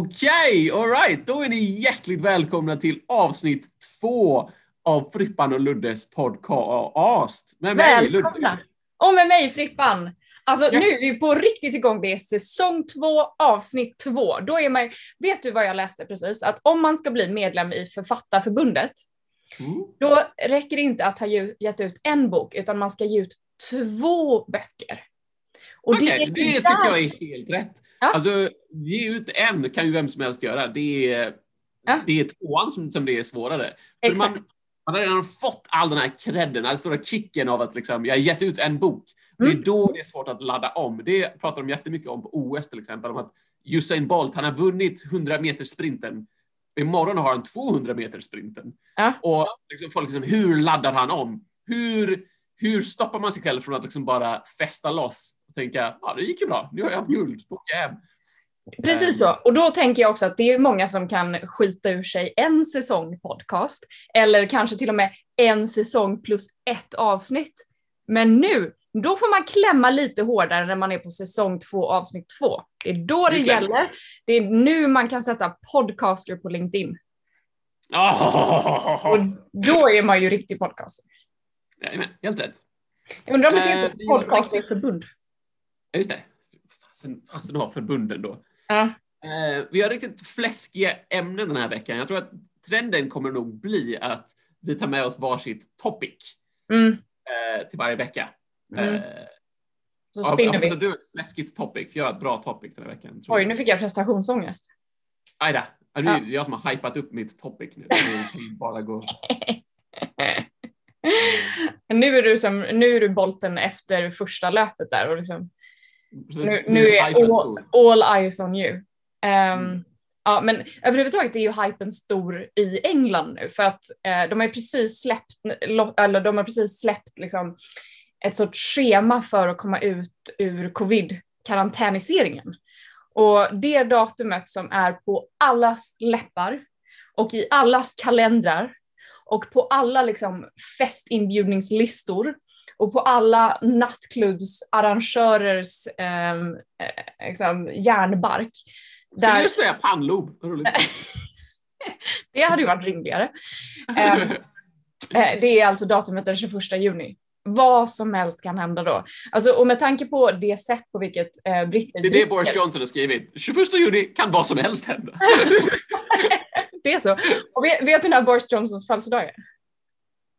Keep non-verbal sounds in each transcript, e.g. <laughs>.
Okej, okay, alright. Då är ni hjärtligt välkomna till avsnitt två av Frippan och Luddes podcast. Med mig Ludde. Och med mig Frippan. Alltså yes. nu är vi på riktigt igång. Det är säsong två, avsnitt två. Då är man, vet du vad jag läste precis? Att om man ska bli medlem i Författarförbundet, mm. då räcker det inte att ha gett ut en bok, utan man ska ge ut två böcker. Okej, okay, det, det tycker jag är helt rätt. Ja. Alltså, ge ut en kan ju vem som helst göra. Det är, ja. det är tvåan som, som det är svårare. För man, man har redan fått all den här credden, den stora kicken av att liksom, jag har gett ut en bok. Mm. Det är mm. då det är svårt att ladda om. Det pratar de jättemycket om på OS till exempel, om att Usain Bolt, han har vunnit 100 meter sprinten. Imorgon har han 200 meter sprinten. Ja. Och liksom, folk liksom, hur laddar han om? Hur, hur stoppar man sig själv från att liksom bara fästa loss och tänka, ja det gick ju bra, nu har jag haft guld, då åker jag hem. Precis så. Och då tänker jag också att det är många som kan skita ur sig en säsong podcast eller kanske till och med en säsong plus ett avsnitt. Men nu, då får man klämma lite hårdare när man är på säsong två avsnitt två. Det är då det, det gäller. Det är nu man kan sätta podcaster på LinkedIn. Oh. <laughs> Och då är man ju riktig podcaster. Jajamän, helt rätt. Jag undrar om det finns ett uh, podcasterförbund. Ja, just det. Fasen, fasen har förbunden då. Ja. Uh, vi har riktigt fläskiga ämnen den här veckan. Jag tror att trenden kommer nog bli att vi tar med oss varsitt topic mm. uh, till varje vecka. Mm. Uh, så spinner vi. du har ett fläskigt topic, för jag har ett bra topic den här veckan. Oj, nu fick jag prestationsångest. Aj då. Nu är det jag som har hypat upp mitt topic nu. Kan bara gå... <laughs> nu, är du som, nu är du bolten efter första löpet där och liksom nu, nu är all, all, eyes on you. Um, mm. Ja, men överhuvudtaget är ju hypen stor i England nu för att eh, de har precis släppt, eller de har precis släppt liksom ett sorts schema för att komma ut ur covid-karantäniseringen. Och det datumet som är på allas läppar och i allas kalendrar och på alla liksom festinbjudningslistor och på alla nattklubbsarrangörers ehm, eh, liksom, järnbark. Skulle där... du säga pannlob? <laughs> det hade ju varit rimligare. Eh, eh, det är alltså datumet den 21 juni. Vad som helst kan hända då. Alltså, och med tanke på det sätt på vilket eh, britter... Det är det Boris Johnson har skrivit. 21 juni kan vad som helst hända. <laughs> det är så. Och vet, vet du när Boris Johnsons födelsedag är?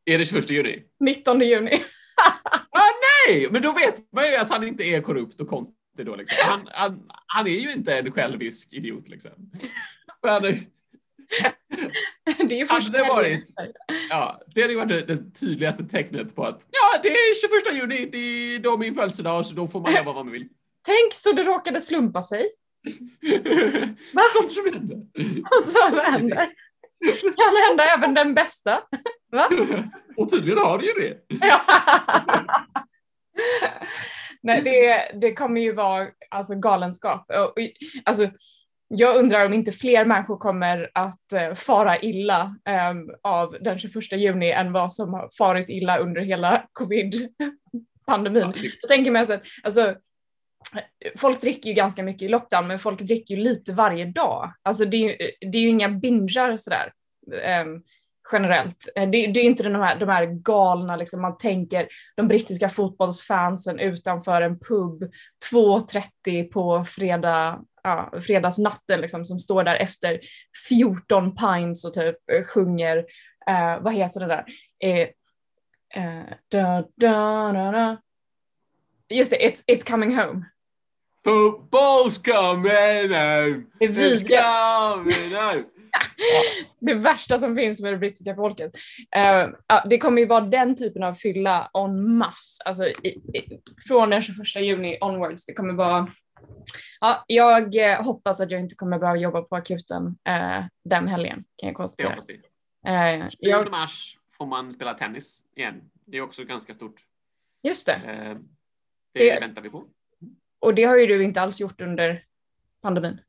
Är det 21 juni? 19 juni. <laughs> ah, nej, men då vet man ju att han inte är korrupt och konstig då. Liksom. Han, han, han är ju inte en självisk idiot liksom. Men, <laughs> det är hade det varit, ja, det hade varit det, det, tydligaste tecknet på att ja, det är 21 juni, det är då min födelsedag, så då får man göra vad man vill. <laughs> Tänk så det råkade slumpa sig. Sånt som händer. Sånt som händer. Kan hända även den bästa. Va? <laughs> Och tydligen har det ju det. Nej, det, det kommer ju vara alltså, galenskap. Alltså, jag undrar om inte fler människor kommer att uh, fara illa um, av den 21 juni än vad som har farit illa under hela covid-pandemin. Jag tänker mig att alltså, folk dricker ju ganska mycket i lockdown, men folk dricker ju lite varje dag. Alltså det är ju, det är ju inga bingar sådär. Um, generellt. Eh, det, det, är inte de här, de här galna, liksom, man tänker de brittiska fotbollsfansen utanför en pub 2.30 på fredag, ja, fredagsnatten liksom, som står där efter 14 pints och typ eh, sjunger, uh, vad heter det där? Uh, uh, da, da, da, Just det, it's, it's coming home. Football's coming home! It's coming home! Det värsta som finns med det brittiska folket. Uh, det kommer ju vara den typen av fylla en masse, alltså från den 21 juni onwards. Det kommer vara Ja, jag eh, hoppas att jag inte kommer behöva jobba på akuten uh, den helgen kan jag konstatera. Det hoppas vi. Uh, 20 jag... mars får man spela tennis igen. Det är också ganska stort. Just det. Uh, det, det väntar vi på. Och det har ju du inte alls gjort under pandemin.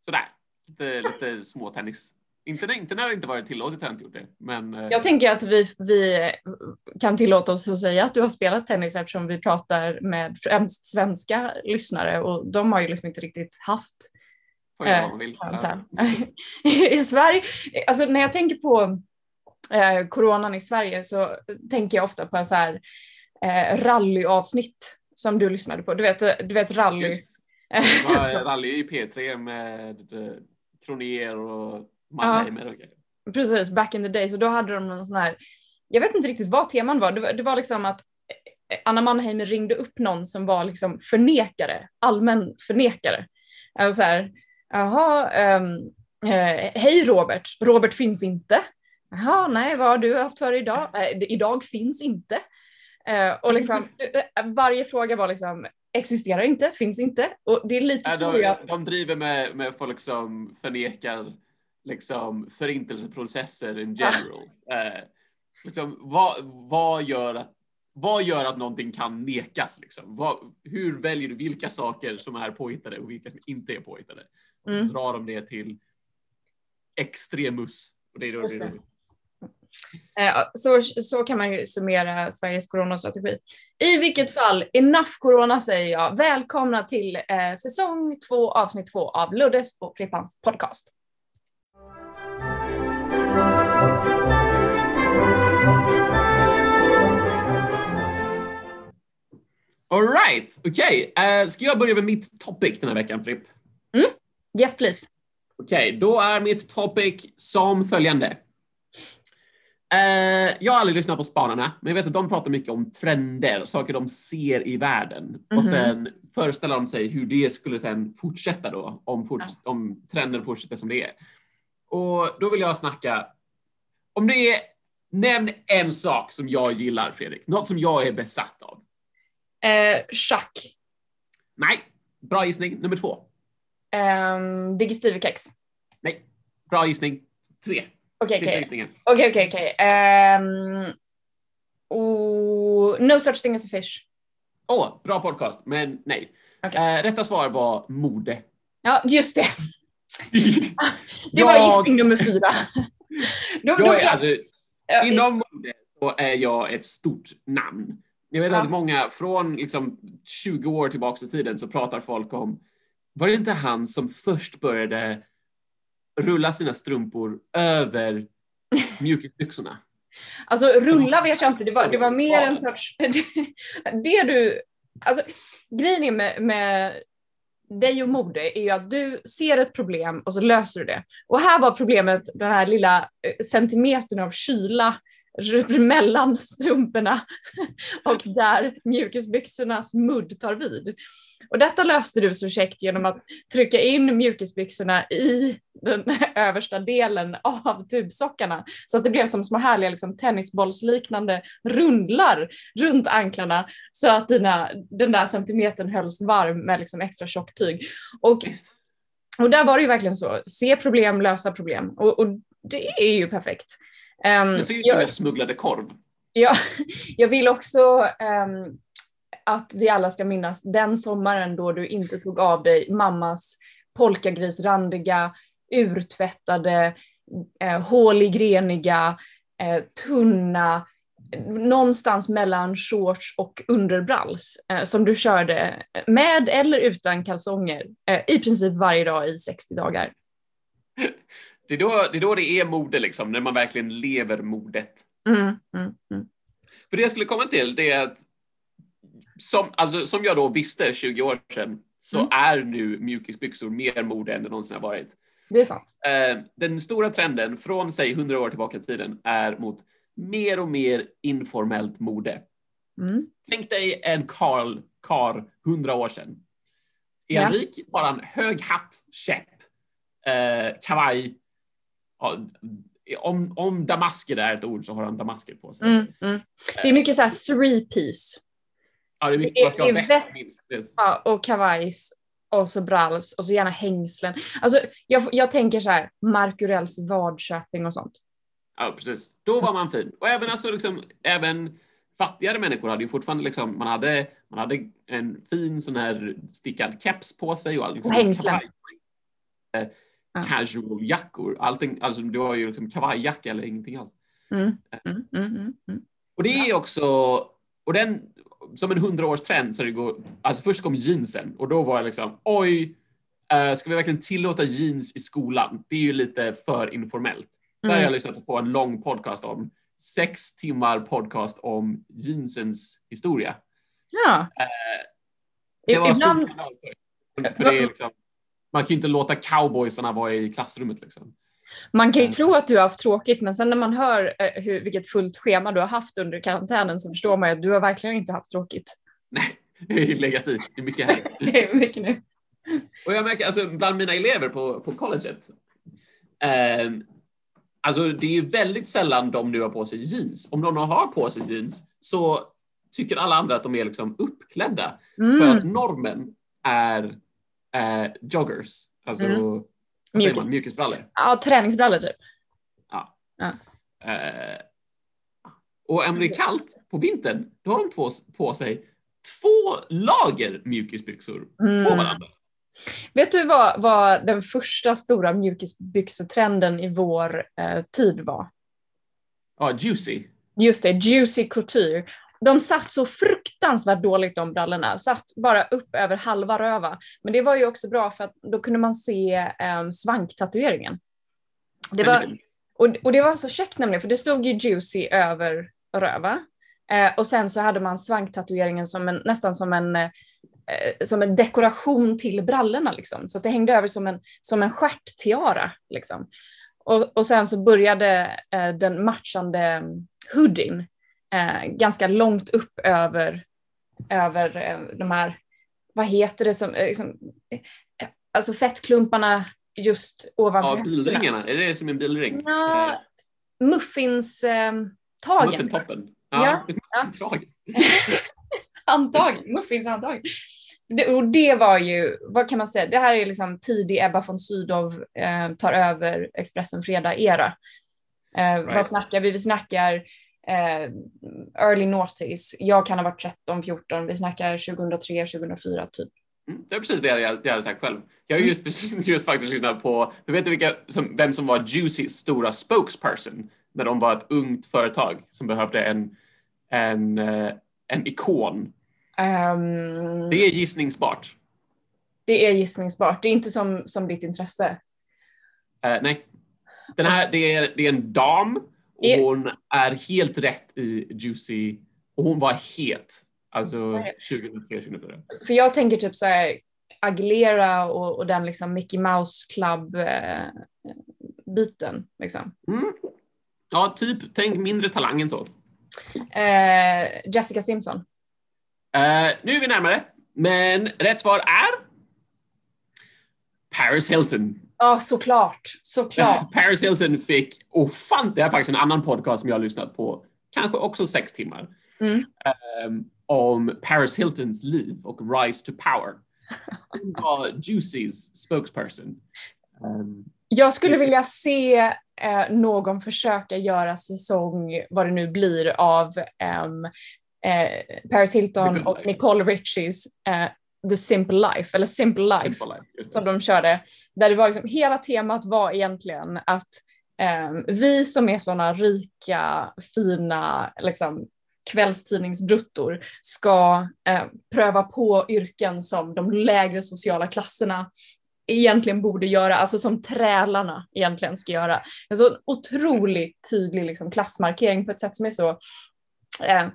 Sådär lite, lite småtennis. Inte, inte när det inte varit tillåtet har jag inte gjort det. Men, eh, jag tänker att vi, vi kan tillåta oss att säga att du har spelat tennis eftersom vi pratar med främst svenska lyssnare och de har ju liksom inte riktigt haft vill. <laughs> I Sverige, alltså när jag tänker på eh, coronan i Sverige så tänker jag ofta på så här eh, rallyavsnitt som du lyssnade på. Du vet, du vet rally. Just. rally i P3 med Kroner och Mannheimer och grejer. Precis, back in the day. Så då hade de någon sån här, jag vet inte riktigt vad teman var. Det var, det var liksom att eh, Anna Mannheimer ringde upp någon som var liksom förnekare, allmän förnekare. Alltså så här, jaha, um, eh, hej Robert, Robert finns inte. Jaha, nej, vad har du haft för idag? Eh, idag finns inte. Eh, och liksom, <laughs> eh, varje fråga var liksom, existerar inte, finns inte. Och det är lite ja, så de, jag... De driver med, med folk som förnekar liksom, förintelseprocesser in general. Ja. Eh, liksom, vad, vad, gör att, vad gör att någonting kan nekas? Liksom? Vad, hur väljer du vilka saker som är påhittade och vilka som inte är påhittade? Och så mm. drar de det till extremus. Och det är då det så, så kan man ju summera Sveriges coronastrategi. I vilket fall, enough corona säger jag. Välkomna till eh, säsong två, avsnitt två av Luddes och Frippans podcast. Alright, okej. Okay. Uh, ska jag börja med mitt topic den här veckan, Fripp? Mm. Yes, please. Okej, okay, då är mitt topic som följande. Uh, jag har aldrig lyssnat på Spanarna, men jag vet att de pratar mycket om trender, saker de ser i världen. Mm -hmm. Och mhm. sen föreställer de sig hur det skulle sen fortsätta då, om, fort ja. om trenden fortsätter som det är. Och då vill jag snacka, om det är, nämn en sak som jag gillar Fredrik, något som jag är besatt av. Uh, schack. Nej, bra gissning. Nummer två. Um, Digestive-kex. Nej, bra gissning. Tre. Okej, okej. Okej. Ehm, no such thing as a fish. Åh, oh, bra podcast, men nej. Okay. Uh, rätta svar var mode. Ja, just det. <laughs> det jag... var gissning nummer fyra. <laughs> då, då är, alltså, inom mode så är jag ett stort namn. Jag vet ja. att många från liksom 20 år tillbaka i tiden så pratar folk om, var det inte han som först började rulla sina strumpor över mjukisbyxorna. Alltså rulla vet jag inte, det var, det var mer en sorts... <laughs> Det, du... Alltså grejen med, med dig och mode är ju att du ser ett problem och så löser du det. Och här var problemet den här lilla eh, centimetern av kyla mellan strumporna <laughs> och där mjukisbyxornas mudd tar vid. Och detta löste du så käckt genom att trycka in mjukisbyxorna i den <laughs> översta delen av tubsockarna så att det blev som små härliga liksom, tennisbollsliknande rundlar runt anklarna så att dina, den där centimetern hölls varm med liksom, extra tjockt tyg. Och, och där var det ju verkligen så, se problem, lösa problem och, och det är ju perfekt. Um, det ser ut som en smugglade korv. Ja, <laughs> jag vill också um, att vi alla ska minnas den sommaren då du inte tog av dig mammas polkagrisrandiga, urtvättade, eh, håligreniga, eh, tunna, någonstans mellan shorts och underbralls eh, som du körde med eller utan kalsonger eh, i princip varje dag i 60 dagar. <laughs> Det är då det är, då det är mode, liksom, när man verkligen lever modet. Mm, mm, mm. För det jag skulle komma till det är att som, alltså, som jag då visste 20 år sedan så mm. är nu mjukisbyxor mer mode än det någonsin har varit. Det är sant. Eh, den stora trenden från säg 100 år tillbaka i tiden är mot mer och mer informellt mode. Mm. Tänk dig en Karl kar 100 år sedan. Är han rik har han hög hatt, käpp, eh, kavaj. Om, om damasker är ett ord så har han damasker på sig. Mm, mm. Det är mycket så här three piece. Ja, det är mycket man ska ha väst minst. Ja, och kavajs och så bralls och så gärna hängslen. Alltså jag, jag tänker så här, Markurells Vadköping och sånt. Ja, precis. Då var man fin. Och även alltså liksom, även fattigare människor hade ju fortfarande liksom, man hade, man hade en fin sån här stickad keps på sig och liksom, hängslen. Kavaj, ja. casual jackor. Allting, alltså det var ju liksom kavajjacka eller ingenting alls. Mm. Mm, mm, mm, mm. och det är också, och den, som en hundraårstrend så det går, alltså först kom jeansen och då var jag liksom oj, uh, ska vi verkligen tillåta jeans i skolan? Det är ju lite för informellt. Där har jag lyssnat på en lång podcast om sex timmar podcast om jeansens historia. Ja. Uh, det var Ibland... stor skandal för, för det är liksom, man kan ju inte låta cowboysarna vara i klassrummet. Liksom. Man kan ju tro att du har haft tråkigt men sen när man hör eh, hur, vilket fullt schema du har haft under karantänen så förstår man ju att du har verkligen inte haft tråkigt. Nej, <laughs> jag har ju legat i. Det är mycket här. <laughs> det är mycket nu. Och jag märker alltså bland mina elever på, på colleget. Eh, alltså det är ju väldigt sällan de nu har på sig jeans. Om någon har på sig jeans så tycker alla andra att de är liksom uppklädda. Mm. För att normen är eh, joggers. Alltså mm. Vad säger man? Mjukisbrallor? Ja, träningsbrallor typ. Ja. ja. Eh, och om det är kallt på vintern, då har de två, på sig två lager mjukisbyxor mm. på varandra. Vet du vad, vad den första stora mjukisbyxetrenden i vår eh, tid var? Ja, juicy. Just det, juicy couture. De satt så fruktansvärt dåligt de brallorna, satt bara upp över halva röva. Men det var ju också bra för att då kunde man se um, svanktatueringen. Det var, och, och det var så käckt nämligen, för det stod ju juicy över röva. Eh, och sen så hade man svanktatueringen som en, nästan som en, eh, som en dekoration till brallorna liksom. Så att det hängde över som en, som en stjärttiara liksom. Och, och sen så började eh, den matchande hoodien eh, ganska långt upp över, över eh, de här, vad heter det som, eh, liksom, eh, alltså fettklumparna just ovanför Ja, bilringarna, är det som en bilring? Ja, eh, muffinstagen. Muffintoppen. Ja, ja. handtag, <laughs> muffinshandtag. Det, och det var ju, vad kan man säga, det här är liksom tidig Ebba von Sydow eh, tar över Expressen Fredag-era. Eh, right. Vad snackar vi? Vi snackar eh, early noughties. Jag kan ha varit 13, 14. Vi snackar 2003, 2004 typ. Mm, det är precis det jag, jag hade sagt själv. Jag har mm. just, <laughs> just faktiskt lyssnat på, du vet vilka, som, vem som var Juicys stora spokesperson när de var ett ungt företag som behövde en, en, uh, en ikon. Um, det är gissningsbart. Det är gissningsbart. Det är inte som, som ditt intresse. Uh, nej. Den här, det är, det är en dam och hon är helt rätt i Juicy och hon var het. Alltså 2003, 2004. För jag tänker typ så här Aguilera och, och den liksom Mickey Mouse Club eh, biten liksom. Mm. Ja, typ. Tänk mindre talang än så. Eh, Jessica Simpson. Eh, nu är vi närmare, men rätt svar är Paris Hilton. Ja, såklart. såklart. <laughs> Paris Hilton fick, oh fan, det är faktiskt en annan podcast som jag har lyssnat på, kanske också sex timmar, mm. um, om Paris Hiltons liv och rise to power. Hon var Juicys spokesperson. Um, jag skulle vilja se eh, någon försöka göra säsong, vad det nu blir, av um, eh, Paris Hilton och Nicole Richies eh, The Simple Life, eller Simple Life, Simple life som de körde. Där det var liksom, hela temat var egentligen att eh, vi som är sådana rika, fina, liksom, kvällstidningsbruttor ska eh, pröva på yrken som de lägre sociala klasserna egentligen borde göra, alltså som trälarna egentligen ska göra. En så otroligt tydlig liksom, klassmarkering på ett sätt som är så eh,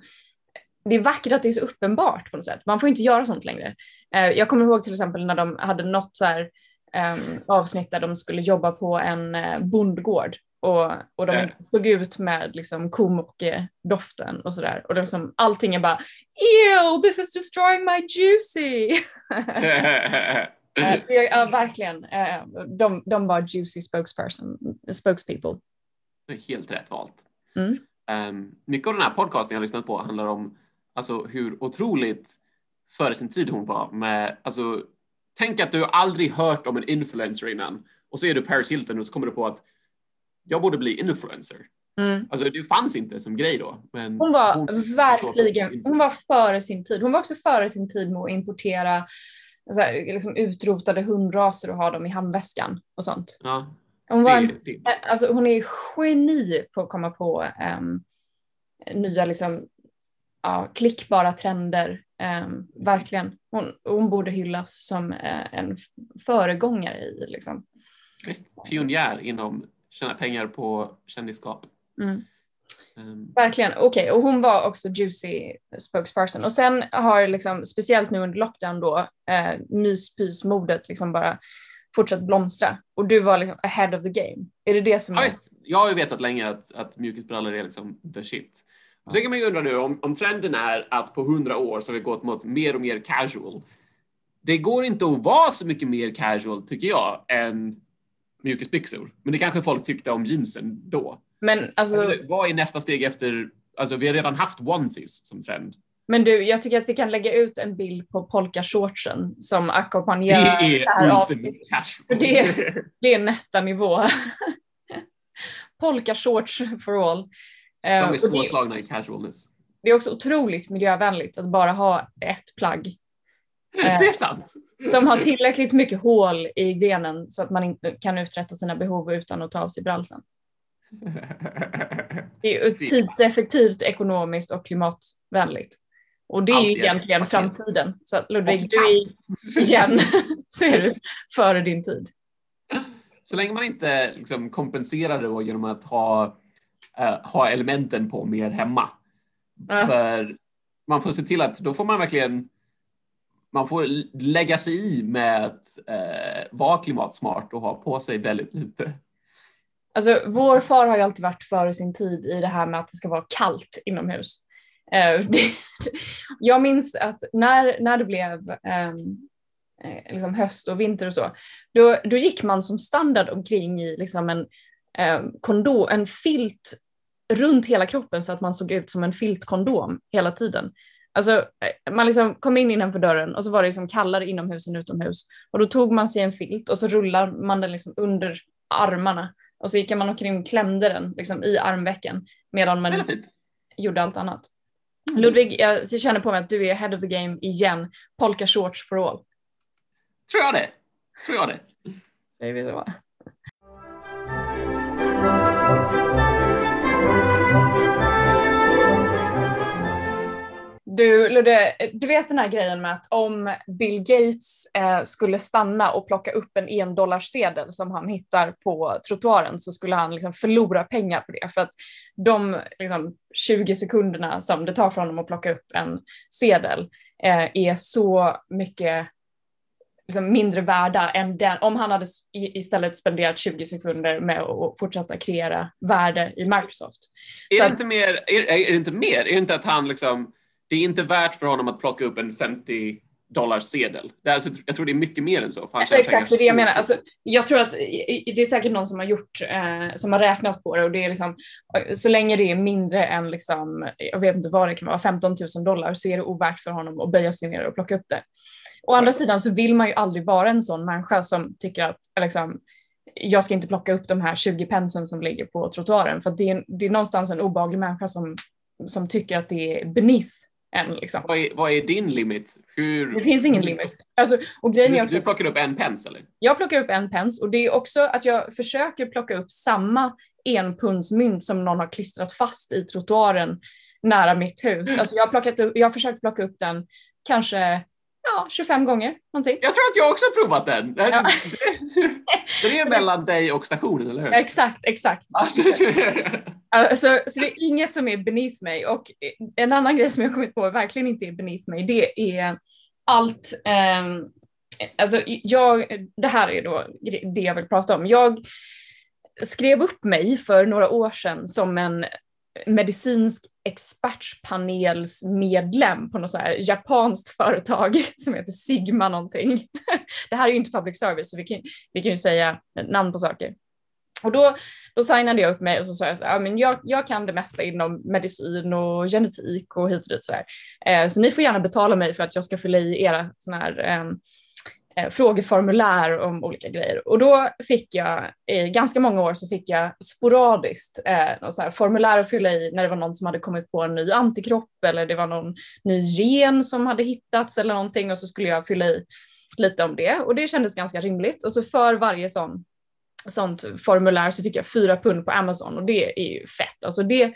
det är vackert att det är så uppenbart på något sätt. Man får inte göra sånt längre. Eh, jag kommer ihåg till exempel när de hade något så här, um, avsnitt där de skulle jobba på en uh, bondgård och, och de mm. stod ut med liksom doften och sådär. Och det liksom, allting är bara ew, this is destroying my juicy. <laughs> så jag, uh, verkligen, de, de var juicy spokesperson, spokespeople. Helt rätt valt. Mm. Um, mycket av den här podcasten jag lyssnat på handlar om alltså, hur otroligt före sin tid hon var med, alltså, tänk att du aldrig hört om en influencer innan och så är du Paris Hilton och så kommer du på att jag borde bli influencer. Mm. Alltså det fanns inte som grej då. Men hon var hon, verkligen, hon var före sin tid. Hon var också före sin tid med att importera så här, liksom utrotade hundraser och ha dem i handväskan och sånt. Ja, hon, var en, alltså, hon är geni på att komma på um, nya liksom, ja, klickbara trender. Eh, verkligen. Hon, hon borde hyllas som eh, en föregångare i liksom. Visst, pionjär inom tjäna pengar på kändisskap. Mm. Um. Verkligen, okej okay. och hon var också juicy spokesperson och sen har liksom speciellt nu under lockdown då eh, myspysmodet liksom bara fortsatt blomstra och du var liksom ahead of the game. Är det det som ja, är... Just. Jag har ju vetat länge att, att mjukisbrallor är liksom the shit. Och sen kan man ju undra nu om, om trenden är att på hundra år så har vi gått mot mer och mer casual. Det går inte att vara så mycket mer casual tycker jag än mjukisbyxor. Men det kanske folk tyckte om jeansen då. Men alltså. Vad är nästa steg efter? Alltså, vi har redan haft onesies som trend. Men du, jag tycker att vi kan lägga ut en bild på polkashortsen som ackompanjerar det är det här ultimate casual. Det är, det är nästa nivå. <laughs> Polkashorts for all. De är uh, svårslagna i casualness. Det är också otroligt miljövänligt att bara ha ett plagg <laughs> det är sant. Som har tillräckligt mycket hål i grenen så att man inte kan uträtta sina behov utan att ta av sig bralsen. <laughs> Det är tidseffektivt, ekonomiskt och klimatvänligt. Och det är ju egentligen framtiden. Så att Ludvig, du är igen <laughs> så är du före din tid. Så länge man inte liksom kompenserar det genom att ha, ha elementen på mer hemma. Uh. För man får se till att då får man verkligen man får lägga sig i med att eh, vara klimatsmart och ha på sig väldigt lite. Alltså vår far har ju alltid varit före sin tid i det här med att det ska vara kallt inomhus. Eh, <laughs> det, jag minns att när, när det blev ehm, eh, liksom höst och vinter och så, då, då gick man som standard omkring i liksom en, eh, kondom, en filt runt hela kroppen så att man såg ut som en filtkondom hela tiden. Alltså, eh, man liksom kom in innanför dörren och så var det liksom kallare inomhus än utomhus. Och då tog man sig en filt och så rullar man den liksom under armarna. Och så gick man omkring och klämde den liksom i armvecken medan man gjorde allt annat. Mm. Ludvig, jag känner på mig att du är head of the game igen. Polka shorts for all. Tror jag det. Tror jag det. Säger vi så. Du Ludde, du vet den här grejen med att om Bill Gates eh, skulle stanna och plocka upp en endollarsedel som han hittar på trottoaren så skulle han liksom förlora pengar på det för att de liksom, 20 sekunderna som det tar för honom att plocka upp en sedel eh, är så mycket liksom, mindre värda än den, om han hade istället spenderat 20 sekunder med att fortsätta kreera värde i Microsoft. Är, så det, inte mer, är, är det inte mer? Är det inte att han liksom det är inte värt för honom att plocka upp en 50 dollars sedel. Det är alltså, jag tror det är mycket mer än så. För han Exakt, det är det jag menar. Alltså, jag tror att det är säkert någon som har gjort, eh, som har räknat på det och det är liksom, så länge det är mindre än liksom, jag vet inte vad det kan vara, 15 000 dollar så är det ovärt för honom att böja sig ner och plocka upp det. Å andra sidan så vill man ju aldrig vara en sån människa som tycker att liksom, jag ska inte plocka upp de här 20 pensen som ligger på trottoaren för det är, det är någonstans en obaglig människa som, som tycker att det är beneath än. Liksom. Vad, är, vad är din limit? Hur... Det finns ingen limit. Alltså, och grejen du, du plockar upp en pens eller? Jag plockar upp en pens och det är också att jag försöker plocka upp samma enpundsmynt som någon har klistrat fast i trottoaren nära mitt hus. <gasps> Alltså jag, har plockat upp, jag har försökt plocka upp den kanske ja, 25 gånger någonting. Jag tror att jag också har provat den. Ja. <laughs> Det är <laughs> mellan dig och stationen, eller hur? Exakt, exakt. <laughs> alltså, så det är inget som är beneath mig och en annan grej som jag kommit på verkligen inte är beneath mig, det är allt eh, Alltså jag, det här är då det jag vill prata om. Jag skrev upp mig för några år sedan som en medicinsk expertpanelsmedlem på något så här japanskt företag <laughs> som heter Sigma någonting. <laughs> Det här är ju inte public service så vi kan, vi kan ju säga namn på saker. Och då, då signade jag upp mig och så sa jag så här, men jag, jag kan det mesta inom medicin och genetik och hit och dit så här. Eh, så ni får gärna betala mig för att jag ska fylla i era sådana här eh, eh, frågeformulär om olika grejer. Och då fick jag, i ganska många år så fick jag sporadiskt eh, formulär att fylla i när det var någon som hade kommit på en ny antikropp eller det var någon ny gen som hade hittats eller någonting och så skulle jag fylla i lite om det och det kändes ganska rimligt och så för varje sån sånt formulär så fick jag fyra pund på Amazon och det är ju fett. Alltså det,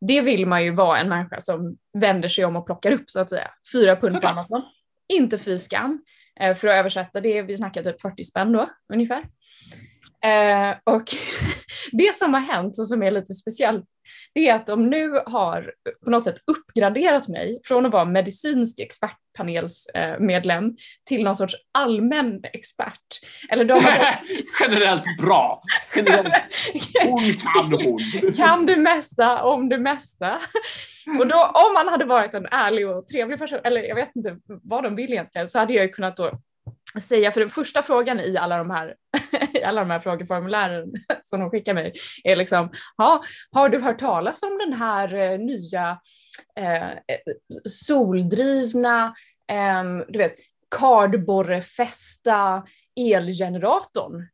det vill man ju vara en människa som vänder sig om och plockar upp så att säga. Fyra pund på Amazon. Inte fy skam. Eh, för att översätta det, vi snackar typ 40 spänn då ungefär. Eh, och <laughs> det som har hänt och som är lite speciellt, det är att de nu har på något sätt uppgraderat mig från att vara medicinsk expertpanelsmedlem eh, till någon sorts allmän expert. Eller de har... <laughs> Generellt bra! Generellt, <laughs> hon kan hon! kan det mesta om det mesta. Och då om man hade varit en ärlig och trevlig person, eller jag vet inte vad de vill egentligen, så hade jag ju kunnat då säga, för den första frågan i alla de här, <laughs> i alla de här frågeformulären <laughs> som de skickar mig är liksom, ha, har du hört talas om den här eh, nya eh, soldrivna, eh, du vet, kardborrefästa elgeneratorn?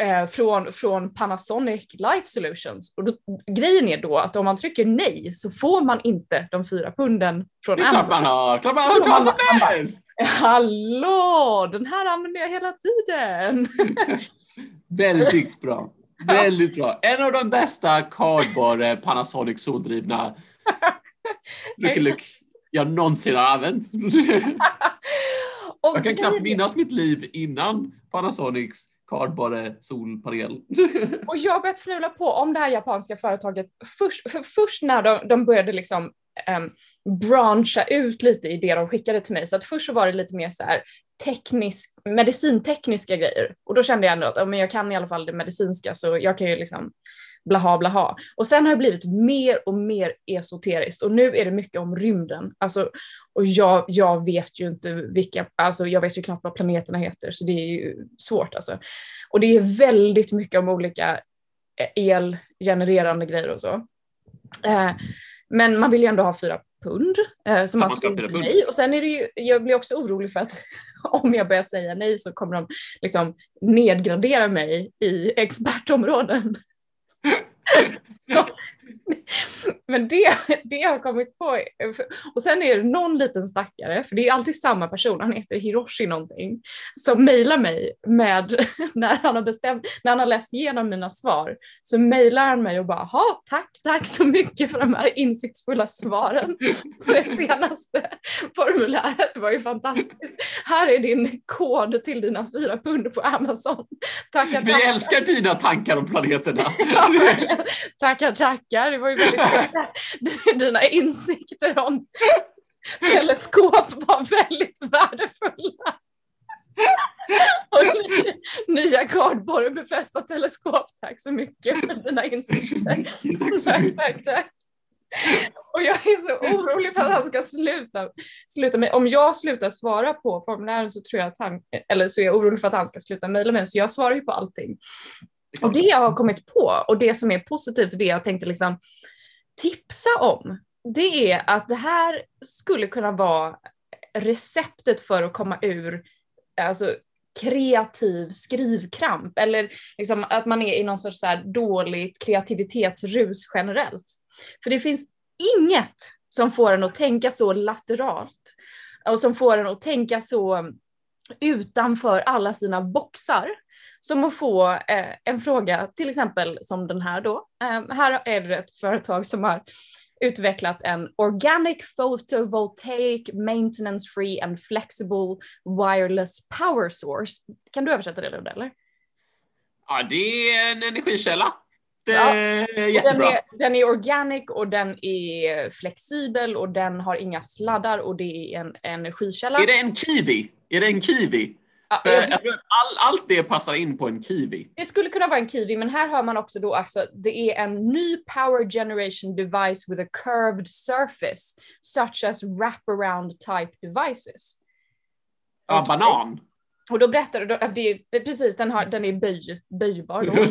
Eh, från, från Panasonic Life Solutions. Och då, grejen är då att om man trycker nej så får man inte de fyra punden från Amazon. Det är klart man har, klart man har hört talas om det! <laughs> Hallå, den här använder jag hela tiden. <laughs> Väldigt bra. Väldigt bra. En av de bästa kardborre Panasonic soldrivna <laughs> Ruckelyck jag någonsin har använt. jag kan knappt minnas mitt liv innan Panasonics kardborre solpanel. <laughs> och jag har börjat fnula på om det här japanska företaget, först, för först när de, de började liksom ehm, um, brancha ut lite i det de skickade till mig. Så att först så var det lite mer så här teknisk, medicintekniska grejer och då kände jag ändå att men jag kan i alla fall det medicinska så jag kan ju liksom blaha blaha. Och sen har det blivit mer och mer esoteriskt och nu är det mycket om rymden. Alltså, och jag, jag vet ju inte vilka, alltså jag vet ju knappt vad planeterna heter så det är ju svårt alltså. Och det är väldigt mycket om olika eh, elgenererande grejer och så. Eh, men man vill ju ändå ha fyra pund eh, som man skriver nej. Och sen är det ju, jag blir också orolig för att <laughs> om jag börjar säga nej så kommer de liksom nedgradera mig i expertområden. <laughs> så, men det, det jag har kommit på, och sen är det någon liten stackare, för det är alltid samma person, han heter Hiroshi någonting, som mejlar mig med, <laughs> när han har bestämt, när han har läst igenom mina svar, så mejlar han mig och bara, ha tack, tack så mycket för de här insiktsfulla svaren på det senaste formuläret, det var ju fantastiskt. Här är din kod till dina fyra pund på Amazon. Tackar, tackar. Vi älskar dina tankar om planeterna. <laughs> tackar, tackar. Det var ju väldigt dina insikter om teleskop var väldigt värdefulla. Och nya kardborre befästa teleskop, tack så mycket för dina insikter. <laughs> tack, tack, tack. Och jag är så orolig för att han ska sluta, sluta med, om jag slutar svara på formulären så tror jag att han, eller så är jag orolig för att han ska sluta mejla mig, så jag svarar ju på allting. Och det jag har kommit på och det som är positivt, det jag tänkte liksom tipsa om, det är att det här skulle kunna vara receptet för att komma ur alltså, kreativ skrivkramp eller liksom att man är i någon sorts så dåligt kreativitetsrus generellt. För det finns inget som får en att tänka så lateralt och som får en att tänka så utanför alla sina boxar som att få eh, en fråga, till exempel som den här då. Eh, här är det ett företag som har utvecklat en Organic Photovoltaic Maintenance Free and Flexible Wireless Power Source. Kan du översätta det Ludde, eller? Ja, det är en energikälla. Ja. jättebra. Den är, den är organic och den är flexibel och den har inga sladdar och det är en energikälla. Är det en kiwi? Är det en kiwi? För jag tror att all, allt det passar in på en kiwi. Det skulle kunna vara en kiwi, men här har man också då alltså, det är en ny power generation device with a curved surface, such as wraparound type devices. Ja, okay. banan. Och då berättar de, precis den, har, den är böj, böjbar då.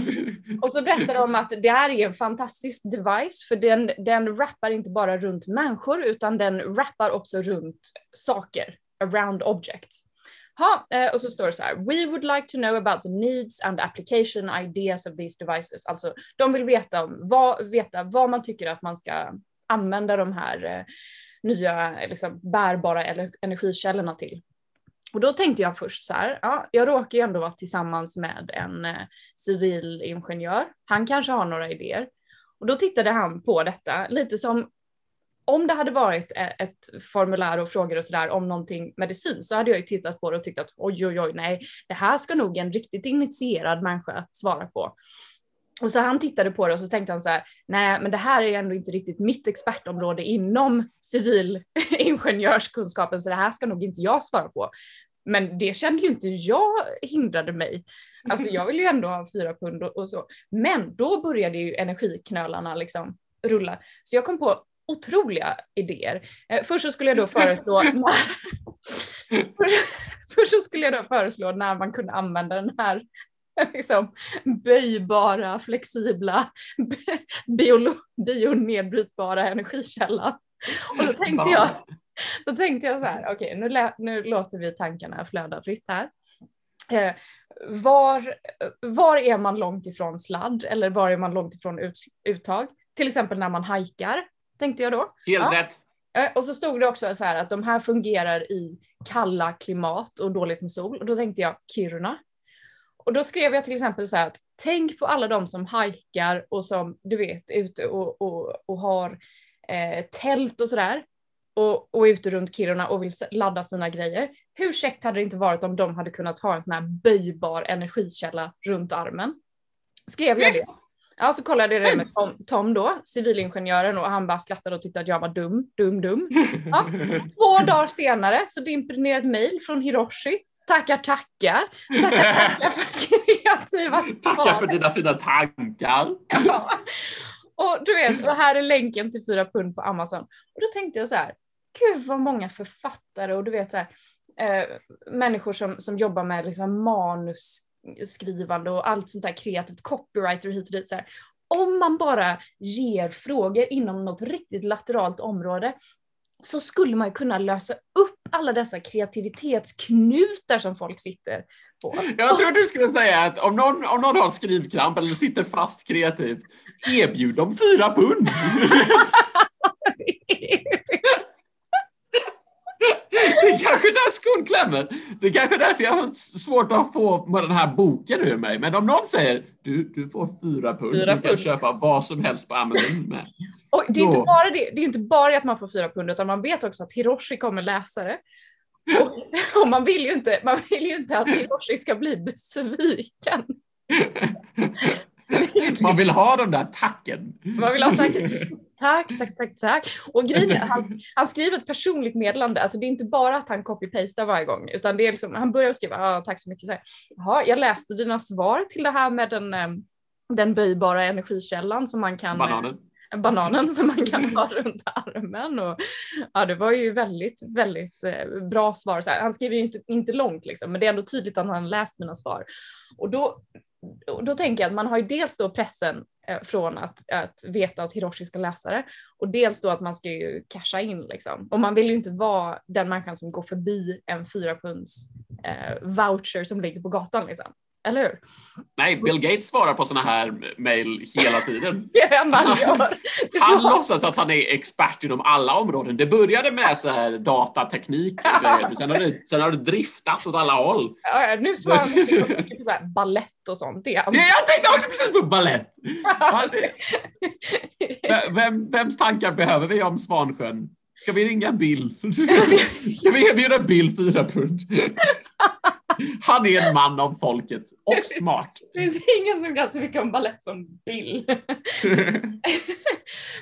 Och så berättar de att det här är en fantastisk device för den, den wrappar inte bara runt människor utan den wrappar också runt saker, around objects. Ha, eh, och så står det så här, we would like to know about the needs and application ideas of these devices. Alltså de vill veta, om, vad, veta vad man tycker att man ska använda de här eh, nya liksom, bärbara energikällorna till. Och då tänkte jag först så här, ja, jag råkar ju ändå vara tillsammans med en eh, civilingenjör. Han kanske har några idéer. Och då tittade han på detta lite som om det hade varit ett formulär och frågor och sådär om någonting medicin så hade jag ju tittat på det och tyckt att oj, oj, oj, nej, det här ska nog en riktigt initierad människa svara på. Och så han tittade på det och så tänkte han så här, nej men det här är ändå inte riktigt mitt expertområde inom civilingenjörskunskapen <laughs> så det här ska nog inte jag svara på. Men det kände ju inte jag hindrade mig. Alltså jag vill ju ändå ha fyra pund och, och så. Men då började ju energiknölarna liksom rulla. Så jag kom på otroliga idéer. Eh, först så skulle jag då <laughs> föreslå när, <laughs> först så skulle jag då föreslå när man kunde använda den här <laughs> liksom, böjbara, flexibla, bionedbrytbara energikällan. Och då tänkte jag, då tänkte jag så här, okej okay, nu, nu låter vi tankarna flöda fritt här. Eh, var, var är man långt ifrån sladd eller var är man långt ifrån ut, uttag? Till exempel när man hajkar, tänkte jag då. Helt ja. rätt. Eh, och så stod det också så här att de här fungerar i kalla klimat och dåligt med sol. Och då tänkte jag Kiruna. Och då skrev jag till exempel så här att tänk på alla de som hajkar och som du vet ute och, och, och har eh, tält och sådär och, och är ute runt Kiruna och vill ladda sina grejer. Hur käckt hade det inte varit om de hade kunnat ha en sån här böjbar energikälla runt armen? Skrev jag det? Ja, så kollade jag det med Tom, Tom då, civilingenjören, och han bara skrattade och tyckte att jag var dum, dum, dum. Ja. Två dagar senare så dimper ner ett mail från Hiroshi Tackar, tackar. Tackar, tackar för kreativa svar. Tackar för dina fina tankar. Ja. Och du vet, och här är länken till fyra pund på Amazon. Och då tänkte jag så här, gud vad många författare och du vet så här, eh, människor som, som jobbar med liksom manusskrivande och allt sånt där kreativt, copywriter hit och dit. Så här. Om man bara ger frågor inom något riktigt lateralt område så skulle man kunna lösa upp alla dessa kreativitetsknutar som folk sitter på. Jag trodde du skulle säga att om någon, om någon har skrivkramp eller sitter fast kreativt, erbjud dem fyra pund. <laughs> Det är kanske där skon klämmer. Det är kanske därför jag har svårt att få den här boken ur mig. Men om någon säger du, du får fyra pund, fyra du kan pund. köpa vad som helst på Amazon med. <laughs> Och det är inte bara det, det är inte bara att man får fyra pund utan man vet också att Hiroshi kommer läsa det. Och, <laughs> och man, vill ju inte, man vill ju inte att Hiroshi ska bli besviken. <laughs> <laughs> Man vill ha den där tacken. Man vill ha tacken. <laughs> Tack, tack, tack, tack. Och grejen han, <laughs> han skriver ett personligt meddelande, alltså det är inte bara att han copy-pastar varje gång, utan det är liksom, han börjar skriva, ah, tack så mycket, så här, Jaha, jag läste dina svar till det här med den, eh, den böjbara energikällan som man kan Bananen bananen som man kan ha runt armen. Och, ja, det var ju väldigt, väldigt eh, bra svar. Så här, han skriver ju inte, inte långt liksom, men det är ändå tydligt att han läst mina svar. Och då, då tänker jag att man har ju dels då pressen eh, från att, att veta att Hiroshi ska läsa det och dels då att man ska ju casha in liksom. Och man vill ju inte vara den människan som går förbi en fyra punds eh, voucher som ligger på gatan liksom eller hur? Nej, Bill Gates svarar på sådana här mejl hela tiden. <laughs> han låtsas att han är expert inom alla områden. Det började med så här datateknik sen har det, sen har det driftat åt alla håll. Ja, nu svarar han på så här ballett och sånt. Det ja, jag tänkte också precis på ballett! <laughs> Vem, vems tankar behöver vi om Svansjön? Ska vi ringa Bill? Ska vi erbjuda Bill fyra pund? <laughs> Han är en man av folket och smart. <laughs> Det finns ingen som kan så mycket om balett som Bill. <laughs>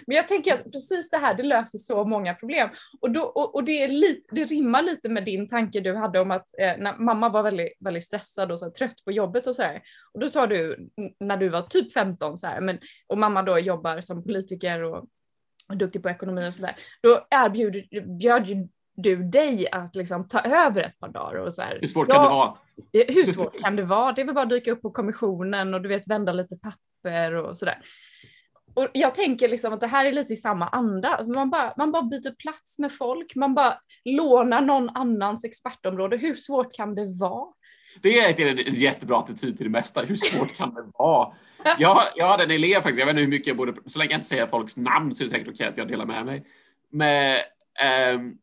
Men jag tänker att precis det här, det löser så många problem. Och, då, och, och det, är lite, det rimmar lite med din tanke du hade om att eh, när mamma var väldigt, väldigt stressad och så här, trött på jobbet och så här. Och då sa du när du var typ 15 så här, men, och mamma då jobbar som politiker och duktig på ekonomi och sådär, då erbjöd ju du dig att liksom ta över ett par dagar. Och så här, hur svårt ja, kan det vara? Hur svårt kan det vara? Det är väl bara att dyka upp på kommissionen och du vet vända lite papper och sådär. Och jag tänker liksom att det här är lite i samma anda. Man bara, man bara byter plats med folk, man bara lånar någon annans expertområde. Hur svårt kan det vara? Det är en, jättebra attityd till det mesta. Hur svårt kan det vara? <laughs> Jag, jag hade en elev faktiskt, jag vet inte hur mycket jag borde, så länge jag inte säger folks namn så är det säkert okej okay att jag delar med mig. Eh,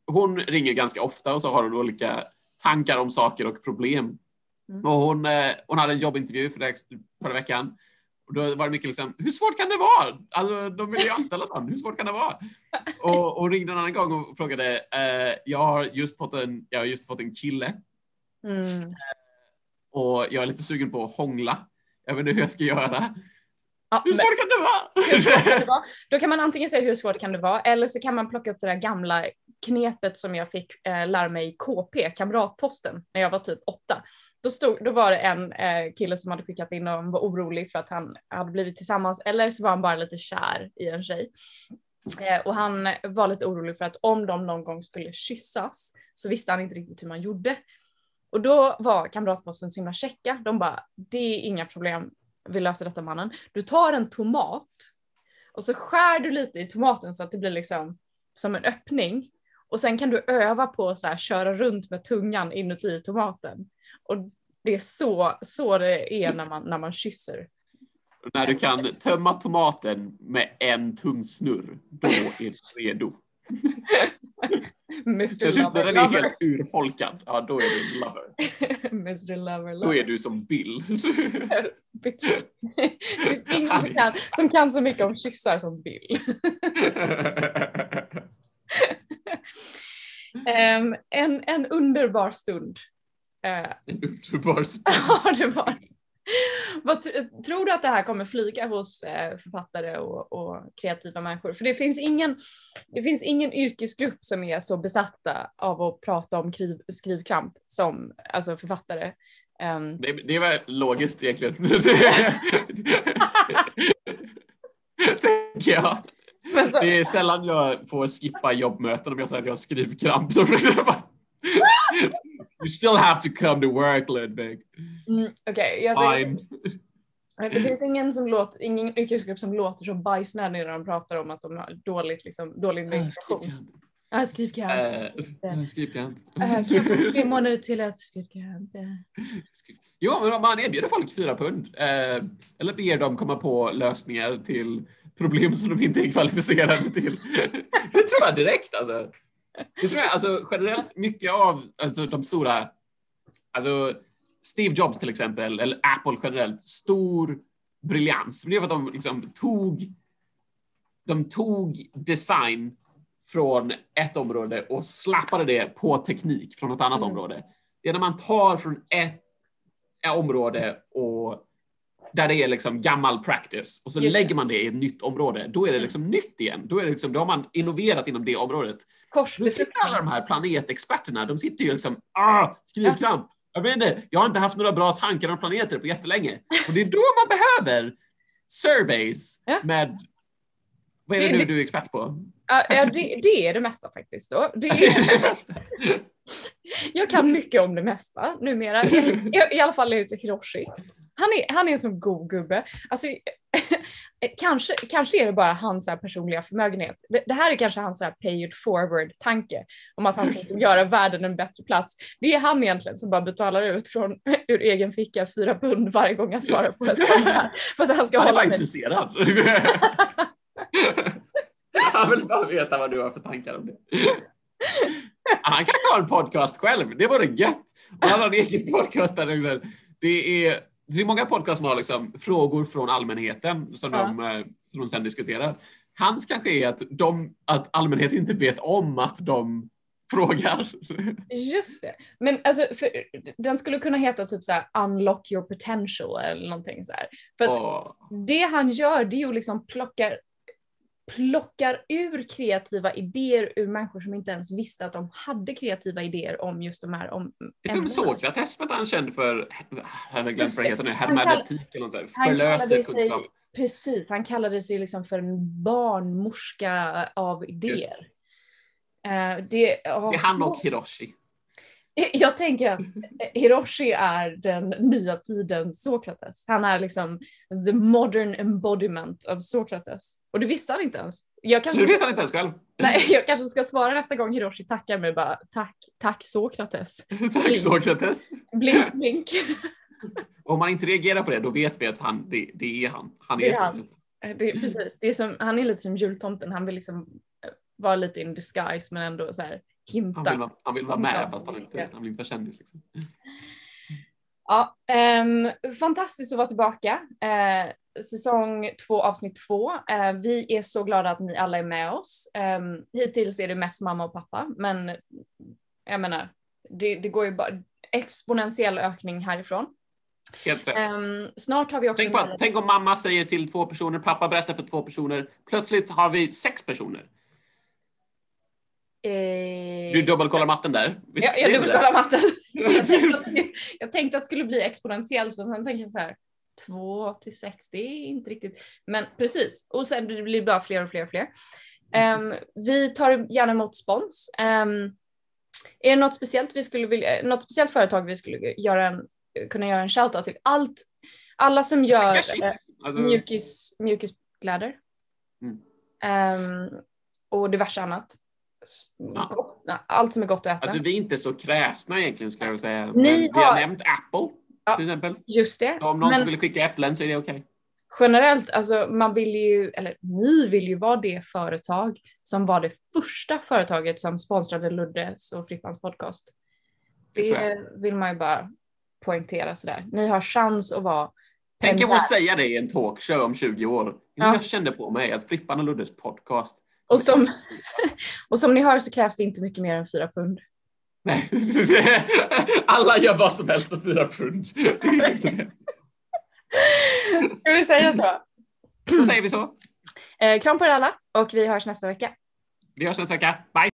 hon ringer ganska ofta och så har hon olika tankar om saker och problem. Mm. Och hon, eh, hon hade en jobbintervju för det, förra veckan. Och då var det mycket liksom, hur svårt kan det vara? Alltså, de vill ju anställa någon, hur svårt kan det vara? <laughs> Och, och ringde en annan gång och frågade, eh, jag, har just fått en, jag har just fått en kille. Mm. Och jag är lite sugen på att hångla. Jag vet inte hur jag ska göra. Ja, <laughs> hur svårt kan det vara? Kan det vara? Då kan man antingen säga hur svårt kan det vara eller så kan man plocka upp det där gamla knepet som jag fick eh, lära mig i KP, kamratposten, när jag var typ åtta. Då, stod, då var det en eh, kille som hade skickat in och var orolig för att han hade blivit tillsammans eller så var han bara lite kär i en tjej. Eh, och han var lite orolig för att om de någon gång skulle kyssas så visste han inte riktigt hur man gjorde. Och då var kamratposten så himla checka. De bara, det är inga problem, vi löser detta mannen. Du tar en tomat och så skär du lite i tomaten så att det blir liksom som en öppning. Och sen kan du öva på att så här, köra runt med tungan inuti tomaten. Och det är så, så det är när man, när man kysser. När du kan tömma tomaten med en tung snurr, då är du redo. <laughs> Mr jag. När den är helt urfolkad, ja då är du lover. <laughs> Mr Lover, lover. Då är du som Bill. <laughs> ingen kan, som kan så mycket om kyssar som Bill. um, en, en underbar stund. Uh, en underbar stund. ja, det var vad, tror du att det här kommer flyga hos eh, författare och, och, kreativa människor? För det finns, ingen, det finns ingen yrkesgrupp som är så besatta av att prata om kriv, skrivkramp som alltså författare. Um... Det, det var logiskt egentligen. <laughs> Tänker jag. Det är sällan jag får skippa jobbmöten om jag säger att jag har skrivkramp. <laughs> You still have to come to work, Ludvig. Mm, Okej, okay, Fine. Det finns ingen, som låter, ingen yrkesgrupp som låter så bajsnödig när de pratar om att de har dåligt, liksom, dålig meditation. Ah, skrivkamp. Uh, skrivkamp. Uh, tre månader till att skrivkamp. Jo, men man erbjuder folk fyra pund. Uh, eller ber dem komma på lösningar till problem som de inte är kvalificerade till. <laughs> det tror jag direkt alltså. Det tror jag, alltså generellt mycket av alltså, de stora, alltså Steve Jobs till exempel, eller Apple generellt, stor briljans. Det var att de liksom tog, de tog design från ett område och slappade det på teknik från ett annat mm. område. Det är när man tar från ett område och där det är liksom gammal practice och så Just lägger man det i ett nytt område. Då är det mm. liksom nytt igen. Då, är det liksom, då har man innoverat inom det området. Då sitter alla de här planetexperterna, de sitter ju liksom, ah, skrivkramp. Ja. Jag vet inte, jag har inte haft några bra tankar om planeter på jättelänge. <laughs> Och det är då man behöver surveys ja. med, vad är det, det nu du är expert på? Ja, det, det, är det mesta faktiskt. Då. Det alltså, är, det mesta. <laughs> jag kan mycket om det mesta numera, i, i alla fall ute Hiroshi. Han är, han är en sån god gubbe. Alltså, <laughs> kanske, kanske är det bara hans personliga förmögenhet. Det, det, här är kanske hans pay it forward tanke om att han ska <laughs> göra världen en bättre plats. Det är han egentligen som bara betalar ut från <laughs> ur egen ficka fyra pund varje gång jag svarar på ett här. För att han ska han är bara intresserad. Han vill bara veta vad du har för tankar om det. Han kan ha en podcast själv, det vore gött. Och han har en egen podcast där det är det är många podcast som har liksom frågor från allmänheten som, ja. de, eh, som de sen diskuterar. Hans kanske är att, de, att allmänheten inte vet om att de frågar. Just det. Men alltså, den skulle kunna heta typ så här, unlock your potential eller någonting så här. För oh. det han gör det är ju liksom plockar plockar ur kreativa idéer ur människor som inte ens visste att de hade kreativa idéer om just de här om Det är som Sokrates var han känd för, jag har glömt vad det heter nu, hermeneutik eller något förlöser kunskap. Sig, precis, han kallade sig liksom för en barnmorska av idéer. Uh, det, det är han och Hiroshi. <laughs> Jag tänker att Hiroshi är den nya tidens Sokrates. Han är liksom the modern embodiment of Sokrates. Och det visste han inte ens. Jag kanske, det visste han inte ens själv. Nej, <laughs> jag kanske ska svara nästa gång Hiroshi tackar mig bara tack, tack Sokrates. <laughs> tack blink. Sokrates. Blink, blink. Om man inte reagerar på det, då vet vi att han, det, det är han. Han är, är han. Det precis, det är som, han är lite som jultomten, han vill liksom vara lite in disguise men ändå så här hinta. Han vill vara, han vill vara med fast han, inte, han vill inte vara kändis. Liksom. Ja, um, fantastiskt att vara tillbaka. Uh, säsong två, avsnitt två. Uh, vi är så glada att ni alla är med oss. Um, hittills är det mest mamma och pappa, men jag menar, det, det går ju bara exponentiell ökning härifrån. Helt rätt. Um, snart har vi också... Tänk, på, tänk om mamma säger till två personer, pappa berättar för två personer, plötsligt har vi sex personer. Eh... Du dubbelkollar matten där? Visst, ja, jag dubbelkollar matten. <laughs> <laughs> jag, tänkte, att det skulle bli exponentiellt, så sen tänkte jag så här, två till sex, det är inte riktigt, men precis. Och sen blir det bara fler och fler och fler. Um, vi tar gärna emot spons. Um, är det något speciellt vi skulle vilja, något speciellt företag vi skulle göra en, kunna göra en shoutout till? Allt, alla som gör eh, alltså... mjukis, mjukiskläder. Mm. Um, och diverse annat. Gott, allt som är gott att äta. Alltså vi är inte så kräsna egentligen skulle jag vilja säga. Ni Men vi har nämnt Apple ja, till exempel. Just det. Så om någon Men... vill skicka äpplen så är det okej. Okay generellt, alltså man vill ju, eller ni vill ju vara det företag som var det första företaget som sponsrade Luddes och Frippans podcast. Det vill man ju bara poängtera sådär. Ni har chans att vara Tänk jag få säga det i en talkshow om 20 år. Ja. Jag kände på mig att Frippan och Luddes podcast. Och som, <laughs> och som ni hör så krävs det inte mycket mer än fyra pund. Nej, <laughs> alla gör vad som helst för fyra pund. <laughs> Ska vi säga så? Då säger vi så. Eh, kram på er alla och vi hörs nästa vecka. Vi hörs nästa vecka. Bye!